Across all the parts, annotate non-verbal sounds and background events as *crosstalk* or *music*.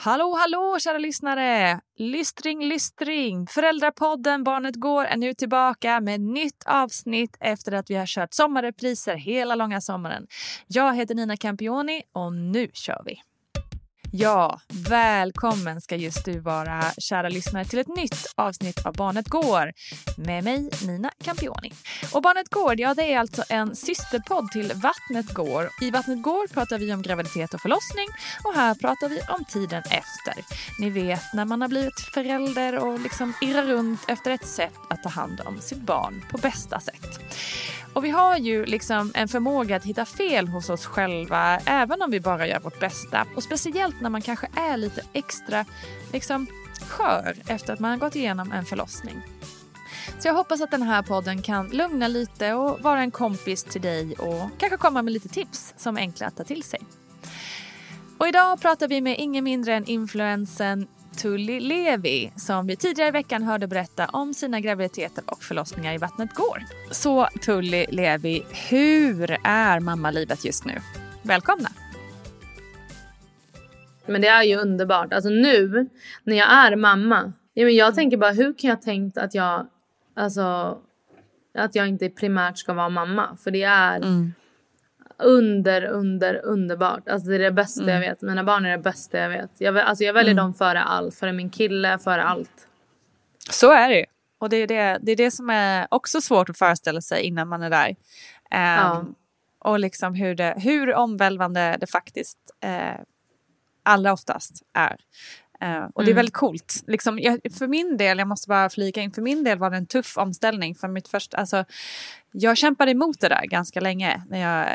Hallå, hallå kära lyssnare! Lystring, lystring! Föräldrapodden Barnet Går är nu tillbaka med nytt avsnitt efter att vi har kört sommarrepriser hela långa sommaren. Jag heter Nina Campioni och nu kör vi! Ja, välkommen ska just du vara, kära lyssnare, till ett nytt avsnitt av Barnet Går med mig, Nina Campioni. Och Barnet Går, ja, det är alltså en systerpodd till Vattnet Går. I Vattnet Går pratar vi om graviditet och förlossning och här pratar vi om tiden efter. Ni vet, när man har blivit förälder och liksom irrar runt efter ett sätt att ta hand om sitt barn på bästa sätt. Och vi har ju liksom en förmåga att hitta fel hos oss själva även om vi bara gör vårt bästa. Och speciellt när man kanske är lite extra liksom, skör efter att man har gått igenom en förlossning. Så jag hoppas att den här podden kan lugna lite och vara en kompis till dig och kanske komma med lite tips som är enkla att ta till sig. Och idag pratar vi med ingen mindre än influensen Tully Levi som vi tidigare i veckan hörde berätta om sina graviditeter och förlossningar i Vattnet går. Så Tully Levi, hur är mammalivet just nu? Välkomna! Men det är ju underbart. Alltså nu när jag är mamma. Ja, men jag tänker bara hur kan jag tänkt att jag alltså att jag inte primärt ska vara mamma för det är Mm. Under under underbart. Alltså det är det bästa Mm. jag vet. Mina barn är det bästa jag vet. Jag, alltså jag väljer dem före allt. Före min kille, före allt. Så är det. Och det är det, det är det som är också svårt att föreställa sig innan man är där. Ehm, Ja. Och liksom hur, det, hur omvälvande det faktiskt eh, allra oftast är. Eh, och det är Mm. väldigt coolt. Liksom, jag, för min del, jag måste bara flika in, för min del var det en tuff omställning. För mitt första, alltså, jag kämpade emot det där ganska länge när jag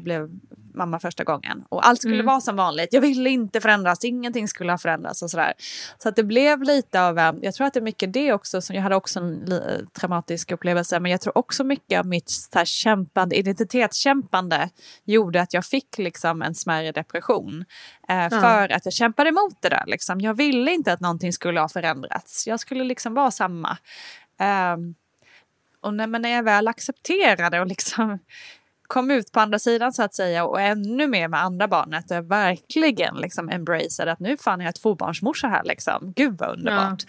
blev mamma första gången. Och allt skulle Mm. vara som vanligt. Jag ville inte förändras, ingenting skulle ha förändrats och sådär. Så att det blev lite av, jag tror att det är mycket det också, som jag hade också en traumatisk upplevelse, men jag tror också mycket av mitt så här, kämpande, identitetskämpande gjorde att jag fick liksom en smärre depression. Eh, För att jag kämpade emot det där. Liksom. Jag ville inte att någonting skulle ha förändrats. Jag skulle liksom vara samma. Ehm, och när, men när jag väl accepterade och liksom kom ut på andra sidan så att säga och ännu mer med andra barnet och jag verkligen liksom embraceade att nu fan är jag tvåbarnsmorsa här liksom. Gud vad underbart.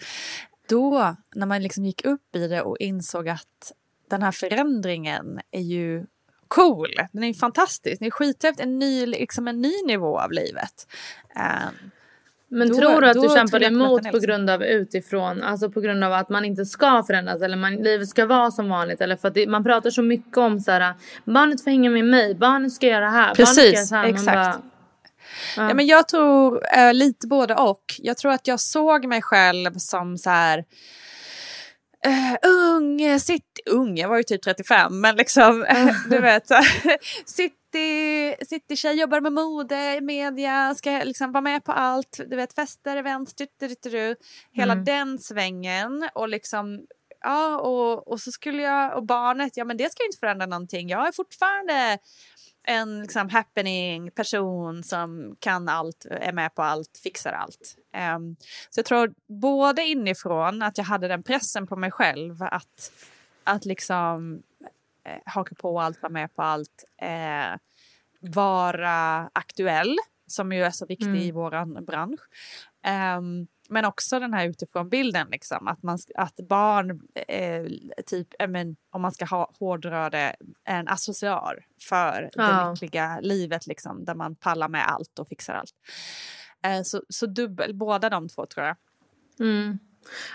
Då när man liksom gick upp i det och insåg att den här förändringen är ju cool. Den är fantastisk. Den är skithäftig. En ny, liksom en ny nivå av livet. Um, men Då- tror du att du kämpade emot på grund av utifrån? Alltså på grund av att man inte ska förändras eller man, livet ska vara som vanligt? Eller för att det, man pratar så mycket om så här, barnet får hänga med mig, barnet ska göra det här, barnet ska Precis, göra så här. Exakt. Bara, Ja, men jag tror eh, lite både och. Jag tror att jag såg mig själv som så här... Uh, ung, city, ung, jag var ju typ 35 men liksom *laughs* *laughs* du vet så här, *laughs* city, city-tjej, jobbar med mode, media, ska liksom vara med på allt, du vet fester, events, du, du, du, du, hela Mm. den svängen och liksom ja och, och så skulle jag och barnet, ja men det ska ju inte förändra någonting, jag är fortfarande en liksom happening person som kan allt, är med på allt, fixar allt. Ehm, så jag tror både inifrån att jag hade den pressen på mig själv att, att liksom eh, haka på allt, vara med på allt, eh, vara aktuell som ju är så viktig Mm. i våran bransch. Ehm, men också den här utifrån bilden, liksom, att, man, att barn, eh, typ, eh, men, om man ska ha, hårdra det, är en associar för det Ja. lyckliga livet, liksom, där man pallar med allt och fixar allt. Eh, så, så dubbel, båda de två tror jag. Mm.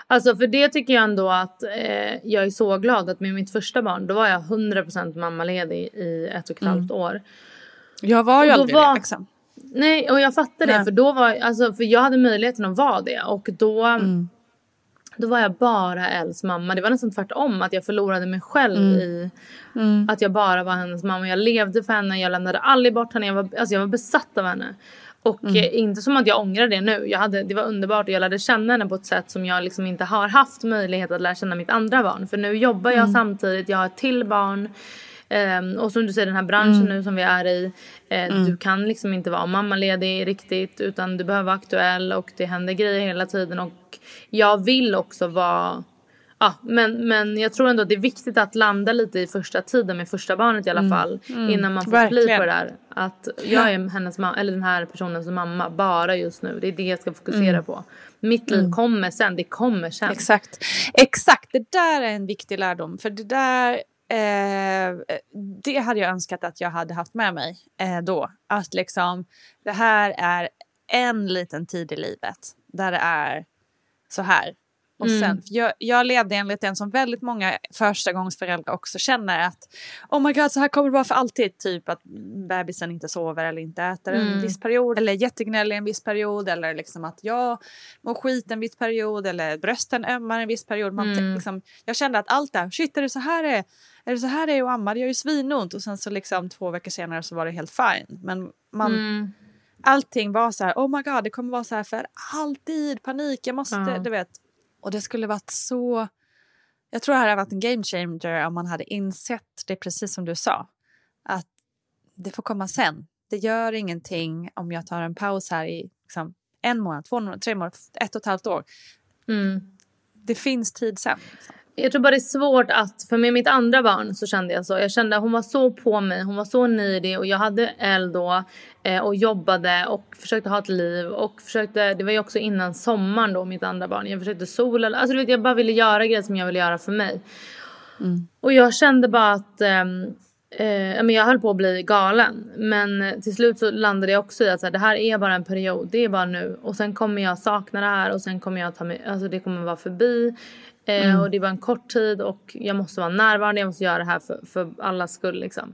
Alltså för det tycker jag ändå att eh, jag är så glad att med mitt första barn då var jag 100% mammaledig i ett och ett halvt år. Jag var ju aldrig var- det. Liksom. Nej och jag fattar det för då var alltså för jag hade möjligheten att vara det och då Mm. Då var jag bara Els mamma. Det var nästan tvärtom att jag förlorade mig själv Mm. i att jag bara var hennes mamma. Jag levde för henne, jag lämnade aldrig bort henne. Jag var, alltså jag var besatt av henne. Och Mm. eh, inte som att jag ångrar det nu. Jag hade, det var underbart och jag lärde känna henne på ett sätt som jag liksom inte har haft möjlighet att lära känna mitt andra barn. För nu jobbar jag Mm. samtidigt, jag har ett till barn. Ehm, och som du säger den här branschen Mm. nu som vi är i. Eh, Du kan liksom inte vara mammaledig riktigt utan du behöver vara aktuell och det händer grejer hela tiden. Och jag vill också vara Ja, men, men jag tror ändå att det är viktigt att landa lite i första tiden med första barnet i alla fall. Innan man får bli Mm. Verkligen. på det där. Att jag är hennes mamma, eller den här personens mamma bara just nu. Det är det jag ska fokusera Mm. på. Mitt liv kommer sen, det kommer sen. Exakt. Exakt, det där är en viktig lärdom. För det där, eh, det hade jag önskat att jag hade haft med mig eh, då. Att liksom, det här är en liten tid i livet där det är så här. Och Mm. sen, för jag, jag levde enligt den som väldigt många förstagångsföräldrar också känner att oh my god så här kommer det vara för alltid. Typ att bebisen inte sover eller inte äter en Mm. viss period eller är jättegnällig en viss period eller liksom att jag mår skit en viss period eller brösten ömmar en viss period. Man Mm. liksom, jag kände att allt där, shit är det så här det är? Är det så här det är att amma? Det gör ju svinont och sen så liksom två veckor senare så var det helt fine. Men man, Mm. allting var så här, oh my god, det kommer vara så här för alltid, panik, jag måste, Ja. du vet. Och det skulle varit så, jag tror det hade varit en game changer om man hade insett det precis som du sa. Att det får komma sen. Det gör ingenting om jag tar en paus här i liksom, en månad, två månader, tre månader, ett och ett halvt år. Mm. Det finns tid sen. Liksom. Jag tror bara det är svårt att, för med mitt andra barn så kände jag så. Jag kände att hon var så på mig, hon var så needy och jag hade eld då eh, och jobbade och försökte ha ett liv och försökte, det var ju också innan sommaren då mitt andra barn. Jag försökte sola, alltså du vet jag bara ville göra grejer som jag ville göra för mig. Och jag kände bara att ehm, eh, men jag höll på att bli galen. Men eh, till slut så landade jag också i att så det här är bara en period. Det är bara nu. Och sen kommer jag sakna det här och sen kommer jag ta mig, alltså det kommer vara förbi. Eh, Och det var en kort tid och jag måste vara närvarande. Jag måste göra det här för, för allas skull liksom.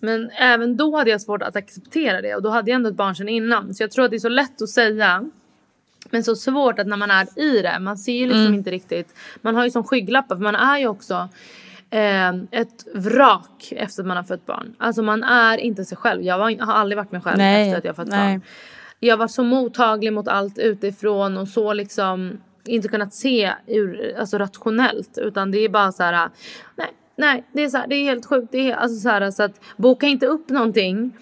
Men även då hade jag svårt att acceptera det och då hade jag ändå ett barn sedan innan. Så jag tror att det är så lätt att säga men så svårt att när man är i det, man ser ju liksom inte riktigt. Man har ju som skygglappar för man är ju också eh, ett vrak efter att man har fött barn. Alltså man är inte sig själv. Jag var, har aldrig varit mig själv Nej, efter att jag fött nej. barn. Jag var så mottaglig mot allt utifrån och så liksom inte kunnat se ur, alltså rationellt utan det är bara så här nej, nej, det är så här, det är helt sjukt. Det är alltså så här så att boka inte upp någonting.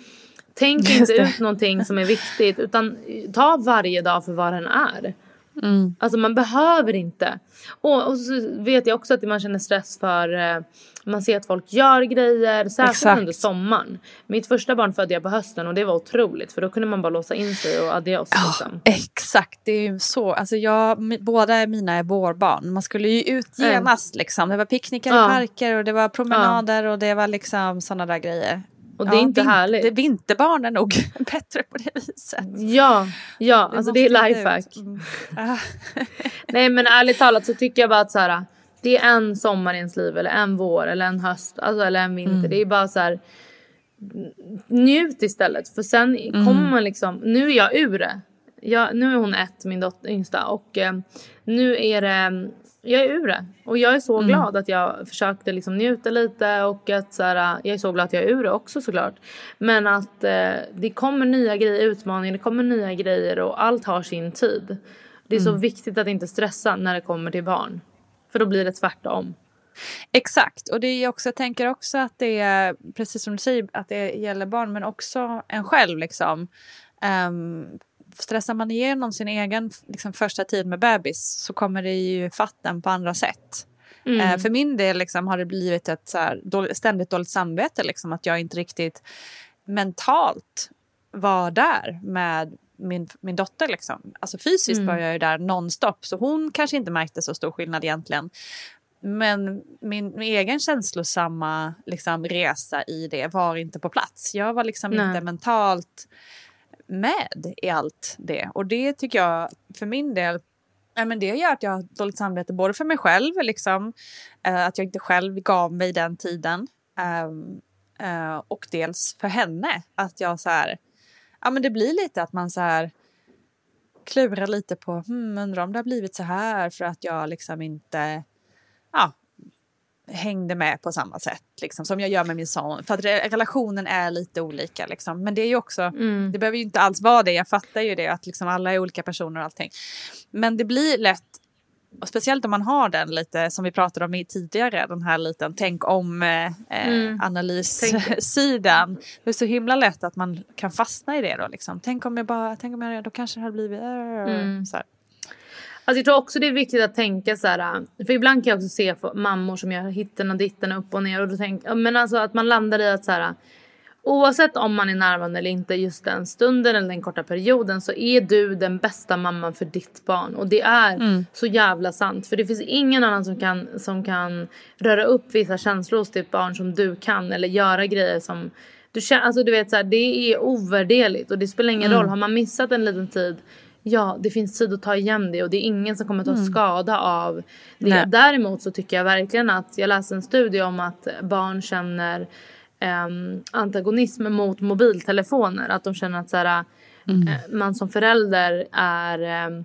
Tänk *laughs* Just inte det. ut någonting som är viktigt utan ta varje dag för vad den är. Mm. Alltså man behöver inte. Och, och så vet jag också att man känner stress för eh, man ser att folk gör grejer, särskilt Exakt. under sommaren. Mitt första barn födde jag på hösten och det var otroligt för då kunde man bara låsa in sig och adios liksom. Exakt, det är ju så. Alltså jag, båda mina är vårbarn. Man skulle ju ut genast. Liksom. Det var picknickar Ja. i parker och det var promenader och det var liksom sådana där grejer. Och det är inte vin- härligt. Det, vinterbarn är nog *laughs* bättre på det viset. Ja, ja alltså det är lifehack. Mm. Ah. *laughs* Nej men ärligt talat så tycker jag bara att så här, det är en sommar i ens liv eller en vår eller en höst alltså, eller en vinter. Det är bara så här. Njut istället för sen kommer man liksom, nu är jag ur det. Jag, nu är hon ett, min dotter, yngsta och eh, nu är det, jag är ur det. Och jag är så glad att jag försökte liksom njuta lite och att så här, jag är så glad att jag är ur det också såklart. Men att eh, det kommer nya grejer, utmaningar, det kommer nya grejer och allt har sin tid. Det är så viktigt att inte stressa när det kommer till barn. För då blir det tvärtom. Exakt, och det är också, jag tänker också att det är precis som du säger att det gäller barn men också en själv liksom. Um, stressar man igenom sin egen liksom, första tid med bebis så kommer det ju fatten på andra sätt. Eh, för min del liksom, har det blivit ett så här, dåligt, ständigt dåligt samvete liksom, att jag inte riktigt mentalt var där med min, min dotter. Liksom. Alltså fysiskt var jag ju där nonstop så hon kanske inte märkte så stor skillnad egentligen. Men min, min egen känslosamma liksom, resa i det var inte på plats. Jag var liksom Nej. inte mentalt med i allt det. Och det tycker jag för min del men det gör att jag har dåligt samvete både för mig själv, liksom, eh, att jag inte själv gav mig den tiden. ehm, eh, och dels för henne, att jag så här... Ja, men det blir lite att man så här klurar lite på, hmm, undrar om det har blivit så här för att jag liksom inte ja, hängde med på samma sätt liksom, som jag gör med min son. För att re- relationen är lite olika. Liksom. Men det är ju också, Mm. det behöver ju inte alls vara det. Jag fattar ju det, att liksom alla är olika personer och allting. Men det blir lätt, och speciellt om man har den lite som vi pratade om tidigare, den här liten tänk om eh, Mm. analyssidan. Det är så himla lätt att man kan fastna i det då. Liksom. Tänk om jag bara, tänk om jag, då kanske det hade blivit... äh, Mm. Så här. Alltså jag tror också det är viktigt att tänka så här. För ibland kan jag också se mammor som gör hitten och ditten upp och ner. Och då tänker, ja, men alltså att man landar i att så här. Oavsett om man är närvarande eller inte just den stunden eller den korta perioden så är du den bästa mamman för ditt barn. Och det är så jävla sant. För det finns ingen annan som kan, som kan röra upp vissa känslor hos ditt barn som du kan. Eller göra grejer som du känner. Alltså du vet så här, det är ovärderligt. Och det spelar ingen roll. Har man missat en liten tid. Ja, det finns tid att ta igen det och det är ingen som kommer ta skada av det. Nej. Däremot så tycker jag verkligen att jag läste en studie om att barn känner antagonism mot mobiltelefoner. Att de känner att så här, eh, man som förälder är... ehm,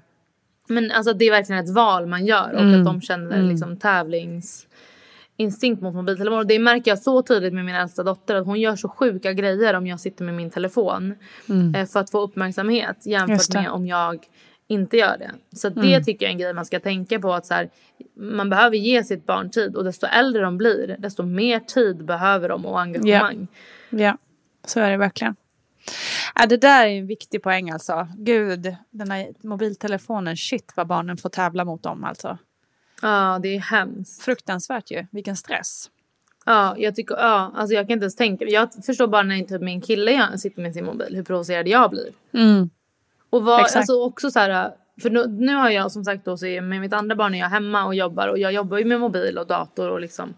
men alltså det är verkligen ett val man gör. Och att de känner liksom tävlingsinstinkt mot mobiltelefoner. Det märker jag så tydligt med min äldsta dotter att hon gör så sjuka grejer om jag sitter med min telefon. Eh, för att få uppmärksamhet jämfört med om jag inte gör det. Så det tycker jag är en grej man ska tänka på att så här, man behöver ge sitt barn tid och desto äldre de blir desto mer tid behöver de och engagemang. Ja, så är det verkligen. Ja, det där är en viktig poäng alltså. Gud, den här mobiltelefonen, shit vad barnen får tävla mot dem alltså. Ja, det är hemskt. Fruktansvärt ju, vilken stress. Ja, jag tycker, ja, alltså jag kan inte ens tänka. Jag förstår bara när inte min kille sitter med sin mobil hur provocerad jag blir. Och vad, Exakt. alltså också så här, för nu, nu har jag som sagt då så är- med mitt andra barn är jag hemma och jobbar och jag jobbar ju med mobil och dator och liksom.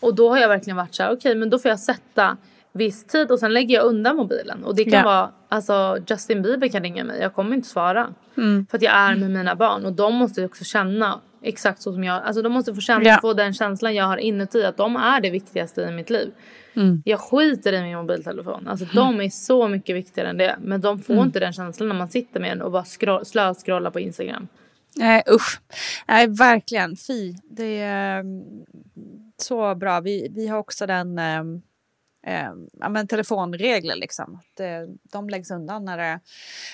Och då har jag verkligen varit så här, okej men då får jag sätta viss tid och sen lägger jag undan mobilen. Och det kan Ja. vara, alltså Justin Bieber kan ringa mig, jag kommer inte svara. Mm. För att jag är med mina barn och de måste också känna exakt så som jag, alltså de måste få känna, Ja. få den känslan jag har inuti att de är det viktigaste i mitt liv. Mm. Jag skiter i min mobiltelefon. Alltså de är så mycket viktigare än det. Men de får Mm. inte den känslan när man sitter med den och bara scroll, slöscrollar på Instagram. Nej usch. Nej verkligen, fy. Det är mm, så bra. Vi, vi har också den ehm, ja, men telefonregler liksom. Eh, de läggs undan när det,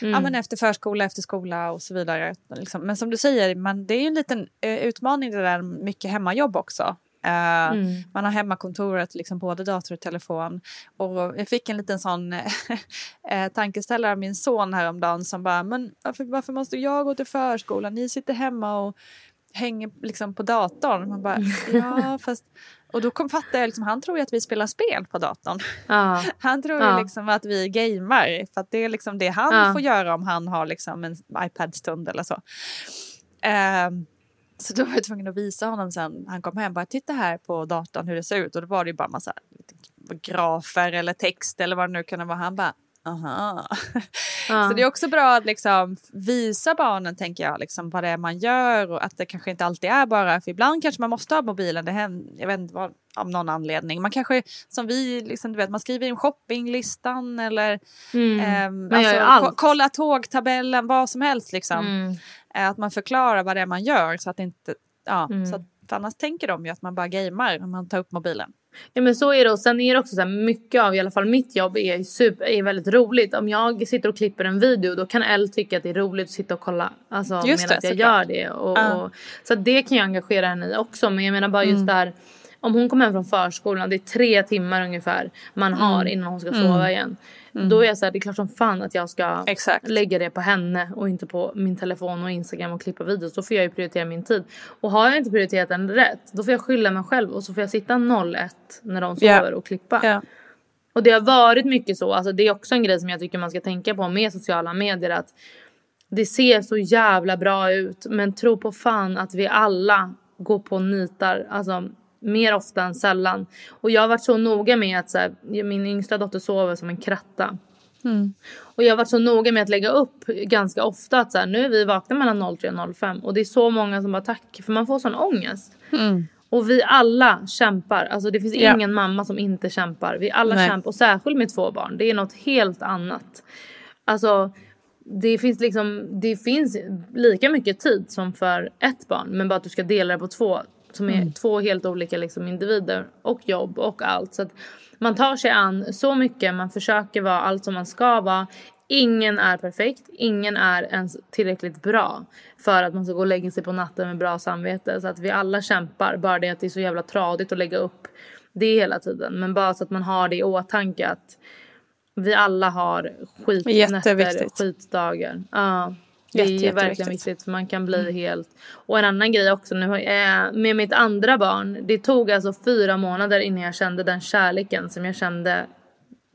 ja, men efter förskola, efter skola och så vidare. Liksom. Men som du säger, man, det är ju en liten eh, utmaning det där mycket hemmajobb också. Eh, Man har hemmakontoret, liksom både dator och telefon. Och jag fick en liten sån *laughs* eh, tankeställare av min son häromdagen som bara, men varför, varför måste jag gå till förskolan? Ni sitter hemma och hänger liksom på datorn. Man bara, ja fast... Och då kom, fattade jag, liksom, han tror ju att vi spelar spel på datorn. Ja. Han tror ju liksom att vi gamer, för att det är liksom det han Ja. får göra om han har liksom en iPad-stund eller så. Ehm, så då var jag tvungen att visa honom sen, han kom hem, bara titta här på datorn hur det ser ut och då var det ju bara massa grafer eller text eller vad det nu kan vara. Han bara, aha. *laughs* Ja. Så det är också bra att liksom visa barnen, tänker jag, liksom, vad det är man gör och att det kanske inte alltid är bara, för ibland kanske man måste ha mobilen, det händer, jag vet inte vad, av någon anledning. Man kanske, som vi, liksom, du vet, man skriver in shoppinglistan eller Mm. ju alltså, ko- kolla tågtabellen, vad som helst liksom. Mm. Eh, Att man förklarar vad det är man gör så att inte, ja, Mm. så att, för annars tänker de ju att man bara gamer när man tar upp mobilen. Ja men så är det och sen är det också så här mycket av i alla fall mitt jobb är, super, är väldigt roligt. Om jag sitter och klipper en video då kan Elle tycka att det är roligt att sitta och kolla alltså, Just medan det, jag gör det. Och, Ja. och, så det kan jag engagera henne i också men jag menar bara Mm. just där om hon kommer hem från förskolan, det är tre timmar ungefär man Mm. har innan hon ska sova igen. Då är jag så här, det är klart som fan att jag ska Exakt. lägga det på henne och inte på min telefon och Instagram och klippa videos. Då får jag ju prioritera min tid. Och har jag inte prioriterat den rätt, då får jag skylla mig själv och så får jag sitta 01 när de sover och klippa. Ja. Och det har varit mycket så, alltså det är också en grej som jag tycker man ska tänka på med sociala medier att det ser så jävla bra ut men tro på fan att vi alla går på nitar, alltså mer ofta än sällan. Och jag har varit så noga med att så här, min yngsta dotter sover som en kratta. Och jag har varit så noga med att lägga upp ganska ofta att så här, nu är vi vakna mellan 03 och 05 och det är så många som bara tack för man får sån ångest. Och vi alla kämpar, alltså det finns Ja. ingen mamma som inte kämpar. Vi alla Nej. kämpar och särskilt med två barn, det är något helt annat. Alltså det finns liksom, det finns lika mycket tid som för ett barn men bara att du ska dela det på två som är två helt olika liksom individer och jobb och allt. Så man tar sig an så mycket, man försöker vara allt som man ska vara. Ingen är perfekt, ingen är ens tillräckligt bra för att man ska gå och lägga sig på natten med bra samvete. Så att vi alla kämpar, bara det att det är så jävla tradigt att lägga upp det hela tiden. Men bara så att man har det i åtanke att vi alla har skitnätter, skitdagar. Ja, det Jätte, är jätteviktigt. verkligen viktigt för man kan bli helt... Och en annan grej också nu eh, med mitt andra barn. Det tog alltså fyra månader innan jag kände den kärleken som jag kände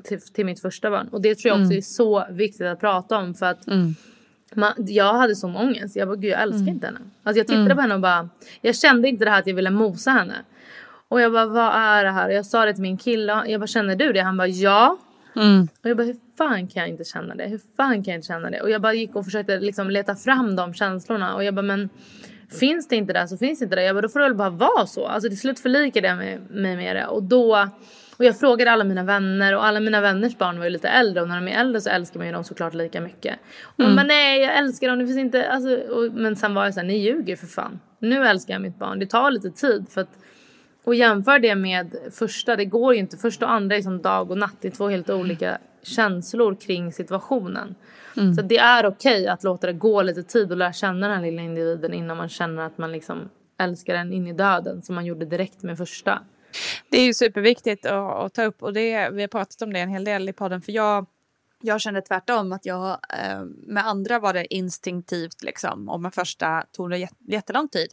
till, till mitt första barn. Och det tror jag också är så viktigt att prata om för att man, jag hade sån ångest. Jag bara, gud jag älskar inte henne. Alltså jag tittade på henne och bara, jag kände inte det här att jag ville mosa henne. Och jag bara, vad är det här? Och jag sa det till min kille, jag bara, känner du det? Han bara, ja. Och jag bara, hur fan kan jag inte känna det? Hur fan kan jag inte känna det? Och jag bara gick och försökte liksom leta fram de känslorna. Och jag bara, men finns det inte där så finns det inte där. Jag bara, då får det väl bara vara så. Alltså till slut förlikade jag mig mig med det. Och då, och jag frågade alla mina vänner och alla mina vänners barn var ju lite äldre. Och när de är äldre så älskar man ju dem såklart lika mycket. Och de bara, nej jag älskar dem, det finns inte, alltså, och, men sen var jag såhär, ni ljuger för fan. Nu älskar jag mitt barn, det tar lite tid för att och jämför det med första, det går ju inte. Första och andra är som dag och natt. Det är två helt olika känslor kring situationen. Så det är okej att låta det gå lite tid och lära känna den här lilla individen innan man känner att man liksom älskar den in i döden som man gjorde direkt med första. Det är ju superviktigt att, att ta upp och det, vi har pratat om det en hel del i podden för jag, jag kände tvärtom att jag eh, med andra var det instinktivt liksom och med första tog det jät- jättelång tid.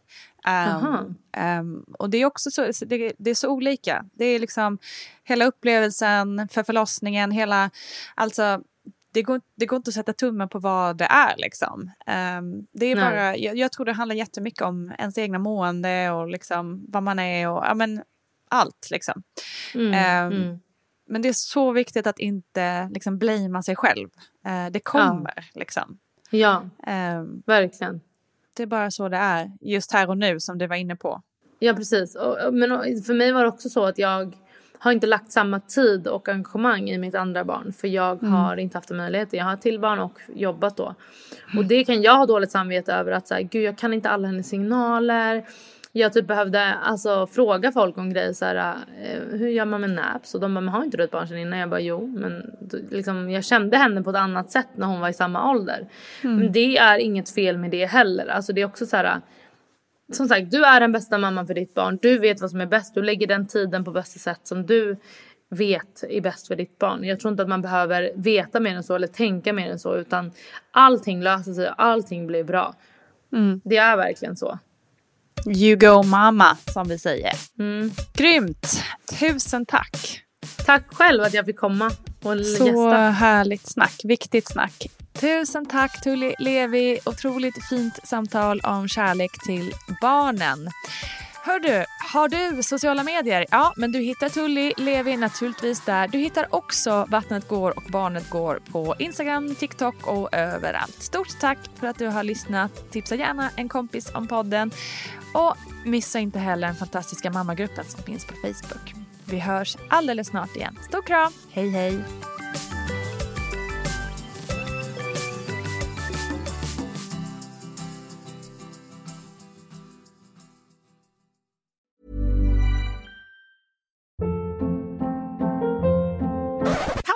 Um, um, och det är också så, det, det är så olika. Det är liksom hela upplevelsen för förlossningen, hela, alltså det går, det går inte att sätta tummen på vad det är liksom. Um, det är Nej. bara, jag, jag tror det handlar jättemycket om ens egna mående och liksom vad man är och ja men allt liksom. Mm, mm. Men det är så viktigt att inte liksom blamea sig själv. Eh, det kommer liksom. Ja, Ehm, verkligen. det är bara så det är. Just här och nu som du var inne på. Ja precis. Och, men för mig var det också så att jag har inte lagt samma tid och engagemang i mitt andra barn. För jag har inte haft en möjlighet. Jag har till barn och jobbat då. Och det kan jag ha dåligt samvete över att så här, gud jag kan inte alla hennes signaler. Jag typ behövde alltså fråga folk om grejer så här, eh, hur gör man med naps? Och de bara, men har inte du ett barn sedan innan? Jag bara, jo, men liksom, jag kände henne på ett annat sätt när hon var i samma ålder. Men det är inget fel med det heller. Alltså det är också så här, som sagt, du är den bästa mamman för ditt barn. Du vet vad som är bäst. Du lägger den tiden på bästa sätt som du vet är bäst för ditt barn. Jag tror inte att man behöver veta mer än så eller tänka mer än så utan allting löser sig och allting blir bra. Det är verkligen så. You go mamma som vi säger. Mm. Grymt! Tusen tack. Tack själv att jag fick komma och Så gästa. härligt snack. Viktigt snack. Tusen tack Tully Levi. Otroligt fint samtal om kärlek till barnen. Hör du, har du sociala medier? Ja, men du hittar Tully Levi naturligtvis där. Du hittar också Vattnet går och Barnet går på Instagram, TikTok och överallt. Stort tack för att du har lyssnat. Tipsa gärna en kompis om podden. Och missa inte heller den fantastiska mammagruppen som finns på Facebook. Vi hörs alldeles snart igen. Stor kram, hej hej!